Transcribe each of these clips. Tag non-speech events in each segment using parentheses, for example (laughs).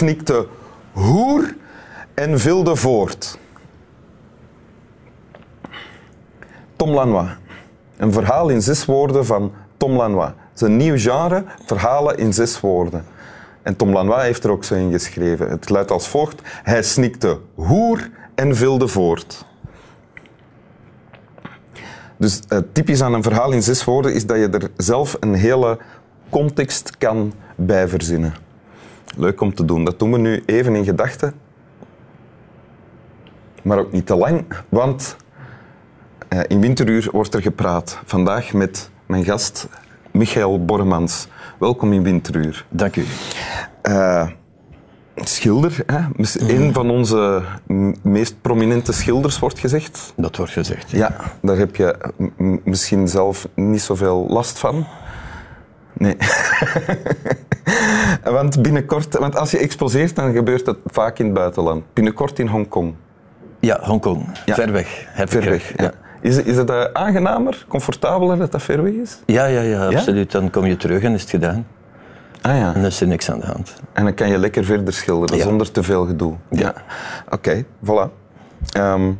Snikte hoer en vilde voort. Tom Lanois. Een verhaal in zes woorden van Tom Lanois. Het nieuw genre, verhalen in zes woorden. En Tom Lanois heeft er ook zo in geschreven. Het luidt als volgt. Hij snikte hoer en vilde voort. Dus uh, typisch aan een verhaal in zes woorden is dat je er zelf een hele context kan bij verzinnen. Leuk om te doen. Dat doen we nu even in gedachten. Maar ook niet te lang, want uh, in Winteruur wordt er gepraat. Vandaag met mijn gast Michael Bormans. Welkom in Winteruur. Dank u. Uh, schilder, hè? een van onze meest prominente schilders wordt gezegd. Dat wordt gezegd. Ja, daar heb je misschien zelf niet zoveel last van. Nee. (laughs) (laughs) want binnenkort, want als je exposeert, dan gebeurt dat vaak in het buitenland. Binnenkort in Hongkong. Ja, Hongkong. Ja. Ver weg. Ver weg, ja. Is, is het uh, aangenamer, comfortabeler dat dat ver weg is? Ja, ja, ja, absoluut. Dan kom je terug en is het gedaan. Ah, ja. En dan is er niks aan de hand. En dan kan je lekker verder schilderen zonder te veel gedoe. Ja. Oké, voilà. Um,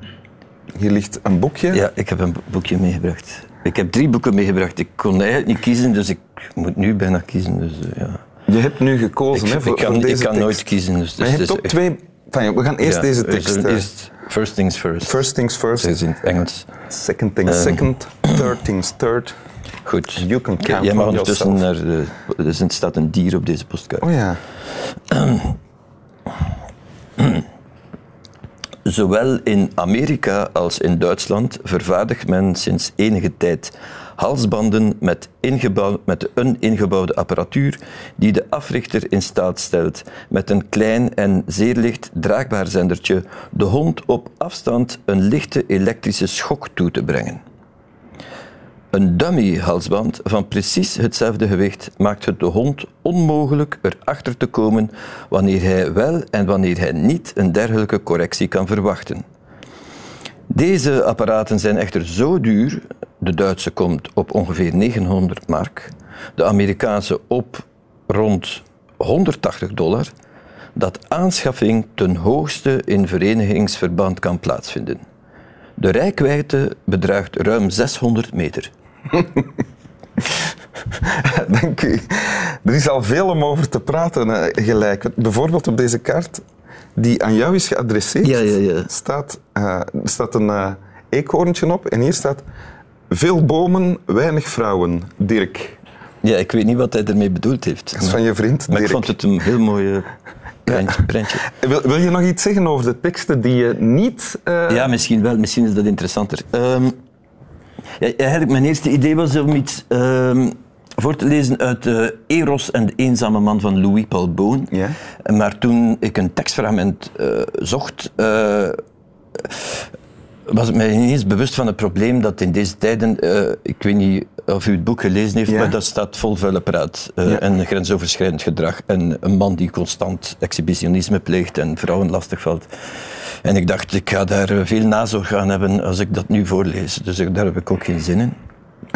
hier ligt een boekje. Ja, ik heb een boekje meegebracht. Ik heb drie boeken meegebracht. Ik kon eigenlijk niet kiezen, dus ik moet nu bijna kiezen. Dus, uh, ja. Je hebt nu gekozen, ik, hè, voor, ik kan, ik kan nooit kiezen. Dus, maar je hebt ook twee... Enfin, we gaan eerst ja, deze tekst... Dus eerst first things first. First things first. Dat is in het Engels. Second things um, second. Third things third. Goed. You can count Jij mag ondertussen naar de... Er staat een dier op deze postkaart. Oh ja. Zowel in Amerika als in Duitsland vervaardigt men sinds enige tijd halsbanden met, met een ingebouwde apparatuur die de africhter in staat stelt met een klein en zeer licht draagbaar zendertje de hond op afstand een lichte elektrische schok toe te brengen. Een dummy-halsband van precies hetzelfde gewicht maakt het de hond onmogelijk erachter te komen wanneer hij wel en wanneer hij niet een dergelijke correctie kan verwachten. Deze apparaten zijn echter zo duur, de Duitse komt op ongeveer 900 mark, de Amerikaanse op rond 180 dollar, dat aanschaffing ten hoogste in verenigingsverband kan plaatsvinden. De rijkwijde bedraagt ruim 600 meter. (laughs) Dank u. Er is al veel om over te praten, eh, gelijk. Bijvoorbeeld op deze kaart, die aan jou is geadresseerd, ja, ja, ja. Staat, uh, staat een uh, eekhoorntje op en hier staat veel bomen, weinig vrouwen, Dirk. Ja, ik weet niet wat hij ermee bedoeld heeft. Dat is van je vriend, Maar ik vond het een heel mooi (laughs) prentje. prentje. Wil, wil, je nog iets zeggen over de teksten die je niet... Uh... Ja, misschien wel. Misschien is dat interessanter. Um, ja, eigenlijk mijn eerste idee was om iets um, voor te lezen uit uh, Eros en de eenzame man van Louis Paul Boon. Ja. Maar toen ik een tekstfragment uh, zocht, was ik mij ineens bewust van het probleem dat in deze tijden, ik weet niet of u het boek gelezen heeft, Ja. maar dat staat vol vuile praat Ja. en grensoverschrijdend gedrag. En een man die constant exhibitionisme pleegt en vrouwen lastigvalt. En ik dacht, ik ga daar veel nazorg aan hebben als ik dat nu voorlees. Dus daar heb ik ook geen zin in.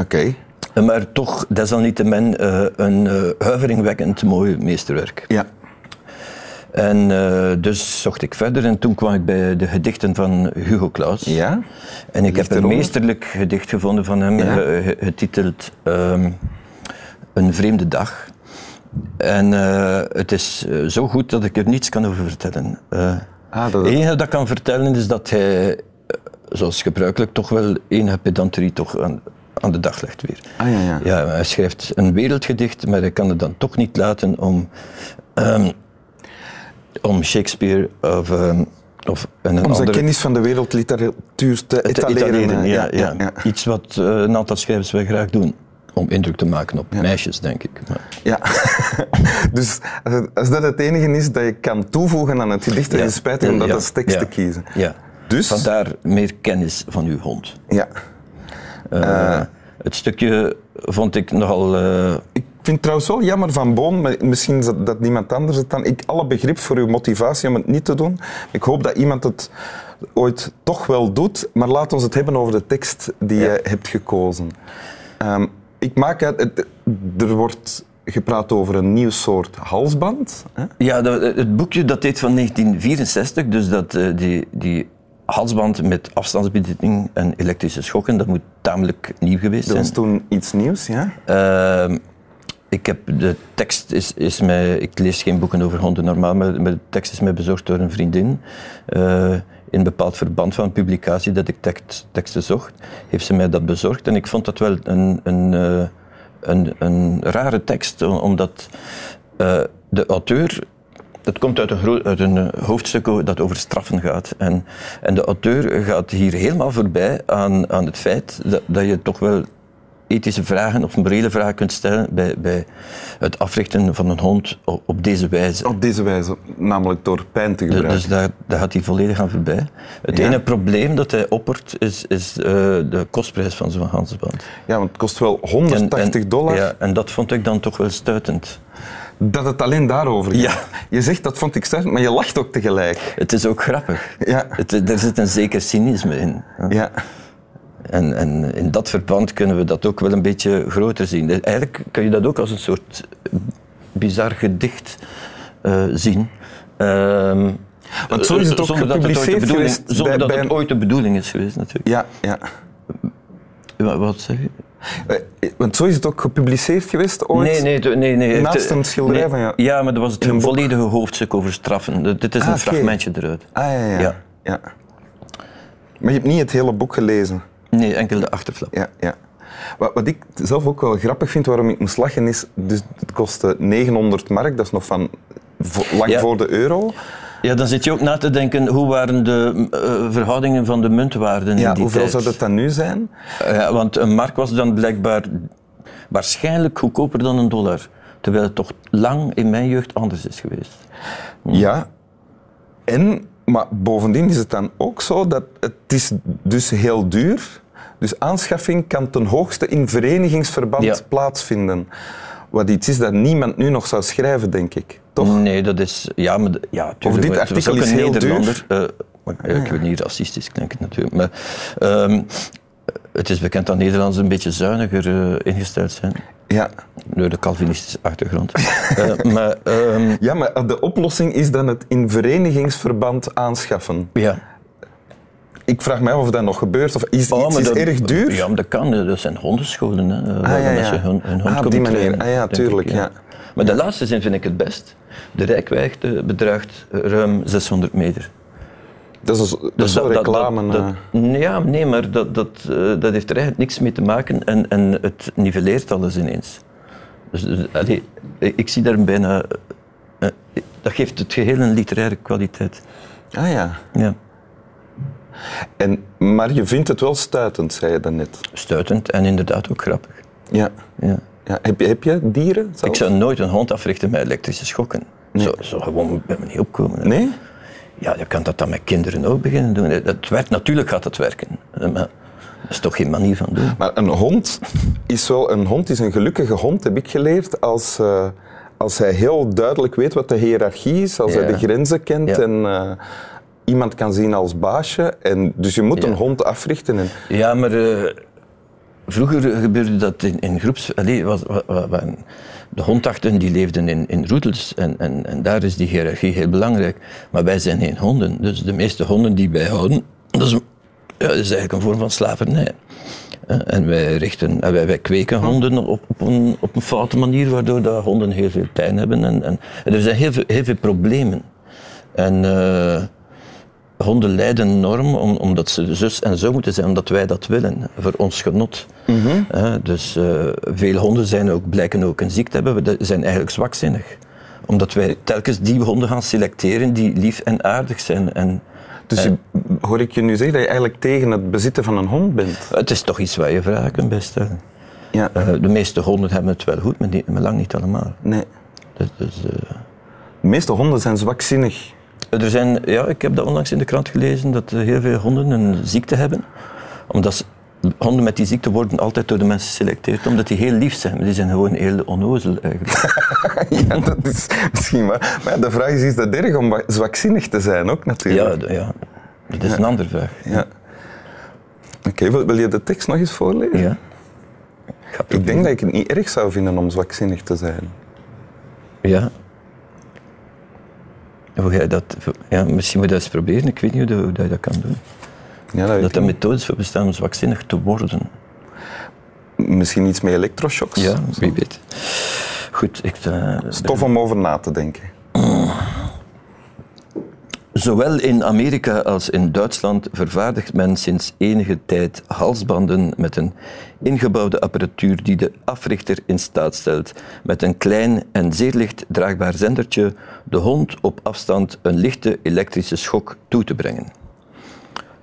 Oké. Maar toch, desalniettemin, eh, een eh, huiveringwekkend mooi meesterwerk. Ja. En eh, dus zocht ik verder en toen kwam ik bij de gedichten van Hugo Claus. Ja? En ik Ligt heb een meesterlijk gedicht gevonden van hem, Ja. eh, ge- getiteld ehm, Een vreemde dag. En eh, het is zo goed dat ik er niets kan over vertellen. Eh, Ah, dat, het enige dat ik kan vertellen is dat hij, zoals gebruikelijk, toch wel enige pedanterie toch aan, aan de dag legt weer. Ah, ja, ja. Ja, hij schrijft een wereldgedicht, maar hij kan het dan toch niet laten om, ehm, om Shakespeare of, ehm, of een Om zijn andere... kennis van de wereldliteratuur te etaleren. etaleren, eh, ja, ja, Iets wat eh, een aantal schrijvers wel graag doen. Om indruk te maken op meisjes, denk ik. Maar- Ja. (laughs) dus als, dat het enige is dat je kan toevoegen aan het gedicht, dan is het spijtig om dat als tekst te kiezen. Ja. Dus? Vandaar meer kennis van uw hond. Ja. Eh, het stukje vond ik nogal... Ik vind het trouwens wel jammer van Boon, maar misschien is dat, dat niemand anders het dan. Ik alle begrip voor uw motivatie om het niet te doen. Ik hoop dat iemand het ooit toch wel doet, maar laat ons het hebben over de tekst die Ja. je hebt gekozen. Ehm, ik maak uit, het, er wordt gepraat over een nieuw soort halsband. Hè? Ja, dat- het boekje dat deed van 1964, dus dat, eh, die, die halsband met afstandsbediening en elektrische schokken, dat moet tamelijk nieuw geweest Dat zijn. was toen iets nieuws, ja? Ehm, ik heb de tekst is, is mij, ik lees geen boeken over honden normaal, maar, de tekst is mij bezorgd door een vriendin. Eh, in bepaald verband van publicatie dat ik tekst, teksten zocht, heeft ze mij dat bezorgd. En ik vond dat wel een, een, eh, een, een rare tekst, omdat eh, de auteur het komt uit een, uit een hoofdstuk dat over straffen gaat. En, en de auteur gaat hier helemaal voorbij aan, aan het feit dat, dat je toch wel ethische vragen of morele vragen kunt stellen bij, bij het africhten van een hond op, op deze wijze. Op deze wijze, namelijk door pijn te gebruiken. dus daar, daar gaat hij volledig aan voorbij. Het Ja. enige probleem dat hij oppert is, is eh, de kostprijs van zo'n hansband. Ja, want het kost wel En- 180 en- dollar. Ja, en dat vond ik dan toch wel stuitend. Dat het alleen daarover gaat. Ja. Je zegt dat vond ik sterk, maar je lacht ook tegelijk. Het is ook grappig. Ja. Het, er zit een zeker cynisme in. Ja. En, en in dat verband kunnen we dat ook wel een beetje groter zien. Dus Eigenlijk kun je dat ook als een soort bizar gedicht eh, zien. Ehm, Want zo is het ook zonder dat het ooit gepubliceerd Zonder dat het ooit de bedoeling is geweest, natuurlijk. Ja, ja. Wa- Wat zeg je? Eh, Want zo is het ook gepubliceerd geweest ooit? Nee, nee, de- nee. nee. Naast eh, een schilderij nee, van jou? Ja, maar dat was het een volledige hoofdstuk over straffen. Dit- is Ah, een fragmentje eruit. Ah, ja, ja. Ja. ja. Maar je hebt niet het hele boek gelezen. Nee, enkel de achterflap. Ja, ja. Wat, ik zelf ook wel grappig vind, waarom ik moest lachen, is... Dus het kostte 900 mark, dat is nog van lang Ja. voor de euro. Ja, dan zit je ook na te denken, hoe waren de eh, verhoudingen van de muntwaarden Ja, in die hoeveel tijd? zou dat dan nu zijn? Eh, Ja, want een mark was dan blijkbaar waarschijnlijk goedkoper dan een dollar. Terwijl het toch lang in mijn jeugd anders is geweest. Ja. En, maar bovendien is het dan ook zo dat het is dus heel duur. Dus aanschaffing kan ten hoogste in verenigingsverband Ja. plaatsvinden. Wat iets is dat niemand nu nog zou schrijven, denk ik. Toch? Nee, dat is... Ja, maar, ja tuurlijk, dit artikel is heel Nederlander. maar, ja, ik wil niet racistisch klinken natuurlijk. Maar ehm, het is bekend dat Nederlanders een beetje zuiniger eh, ingesteld zijn. Ja. Door de Calvinistische achtergrond. (laughs) Eh, maar ehm, ja, maar de oplossing is dan het in verenigingsverband aanschaffen. ja. Ik vraag mij af of dat nog gebeurt. Of is Oh, iets is dat- erg duur? Ja, maar dat kan. Dat zijn hondenscholen. Hè, Ah, ja, ja. hun, hun hond Ah, op die manier. trainen, Ah, ja, ik, tuurlijk, ja. Maar de laatste zin vind ik het best. De rijkwijde bedraagt ruim 600 meter. Dat is, dat Dus wel reclame. dat- eh. dat- ja, nee, maar dat, dat, eh, dat heeft er eigenlijk niks mee te maken en, en het nivelleert alles ineens. Dus, dus, allee, ik, ik zie daar bijna... eh, dat geeft het geheel een literaire kwaliteit. ah ja. Ja. En, maar je vindt het wel stuitend, zei je daarnet. Stuitend en inderdaad ook grappig. Ja. Ja. ja. Heb, je, heb je dieren? zelf? Ik zou nooit een hond africhten met elektrische schokken. Zo, zo gewoon bij me niet opkomen. hè. Nee? Ja, je kan dat dan met kinderen ook beginnen doen. Het werkt, natuurlijk gaat het werken. Maar dat is toch geen manier van doen. Maar een hond is wel een hond is een gelukkige hond, heb ik geleerd, als, eh, als hij heel duidelijk weet wat de hiërarchie is, als hij de grenzen kent Ja. en eh, iemand kan zien als baasje. En, dus je moet Ja. een hond africhten. En, Ja, maar eh, vroeger gebeurde dat in, in groeps... Allee, was, wa- wa- wa- de hondachten die leefden in, in roedels en, en, en daar is die hiërarchie heel belangrijk. Maar wij zijn geen honden. Dus de meeste honden die wij houden, dat is, ja, dat is eigenlijk een vorm van slavernij. Eh, En wij, richten, en wij, wij kweken honden op, op, een, op een foute manier, waardoor dat honden heel veel pijn hebben. En, en, en er zijn heel veel, heel veel problemen. En eh, honden lijden enorm om, omdat ze zus en zo moeten zijn, omdat wij dat willen, voor ons genot. Eh, dus eh, veel honden zijn ook, blijken ook een ziekte te hebben, we zijn eigenlijk zwakzinnig. Omdat wij telkens die honden gaan selecteren die lief en aardig zijn. En, dus je, hoor ik je nu zeggen dat je eigenlijk tegen het bezitten van een hond bent? het is toch iets waar je vragen kunt bij stellen. Ja. Eh, de meeste honden hebben het wel goed, maar, niet, maar lang niet allemaal. Nee. Dus, De meeste honden zijn zwakzinnig. Er zijn, ja, ik heb dat onlangs in de krant gelezen, dat heel veel honden een ziekte hebben. Omdat ze- honden met die ziekte worden altijd door de mensen geselecteerd, omdat die heel lief zijn. Die zijn gewoon heel onnozel eigenlijk. (laughs) ja, dat is misschien waar. Maar de vraag is, is dat erg om wa- zwakzinnig te zijn ook natuurlijk? ja, ja, dat is een andere vraag. Ja. Oké, wil, wil je de tekst nog eens voorlezen? Ja. Ik Ik denk dat ik het niet erg zou vinden om zwakzinnig te zijn. Ja. Hoe dat, ja, misschien moet je dat eens proberen. Ik weet niet hoe, dat je dat kan doen. Ja, dat Dat er methodes voor bestaan om zwakzinnig te worden. Misschien iets met elektroshocks? Ja, wie weet. Goed, ik, eh, Stof om over na te denken. (clears throat) Zowel in Amerika als in Duitsland vervaardigt men sinds enige tijd halsbanden met een ingebouwde apparatuur die de africhter in staat stelt met een klein en zeer licht draagbaar zendertje de hond op afstand een lichte elektrische schok toe te brengen.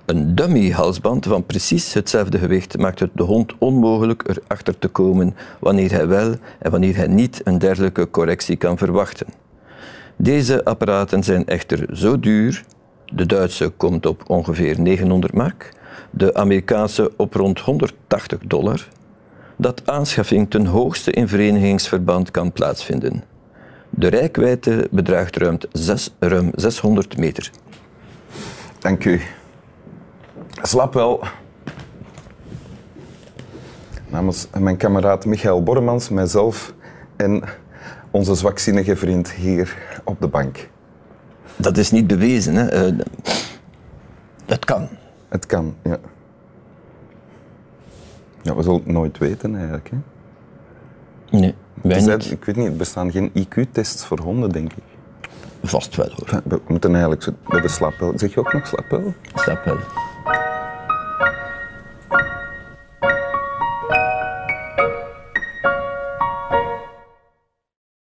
Een dummy-halsband van precies hetzelfde gewicht maakt het de hond onmogelijk erachter te komen wanneer hij wel en wanneer hij niet een dergelijke correctie kan verwachten. Deze apparaten zijn echter zo duur, de Duitse komt op ongeveer 900 mark, de Amerikaanse op rond 180 dollar, dat aanschaffing ten hoogste in verenigingsverband kan plaatsvinden. De rijkwijde bedraagt ruim, zes- ruim 600 meter. Dank u. Slap wel. Namens mijn kameraad Michael Borremans, mijzelf en onze zwakzinnige vriend hier op de bank. Dat is niet bewezen. Hè. Eh, Het kan. Het kan, ja. Ja, we zullen het nooit weten eigenlijk. Hè. Nee, Tenzij- niet. ik weet niet, er bestaan geen IQ-tests voor honden, denk ik. Vast wel hoor. We moeten eigenlijk bij de slapel. Zeg je ook nog slapel? Snap wel.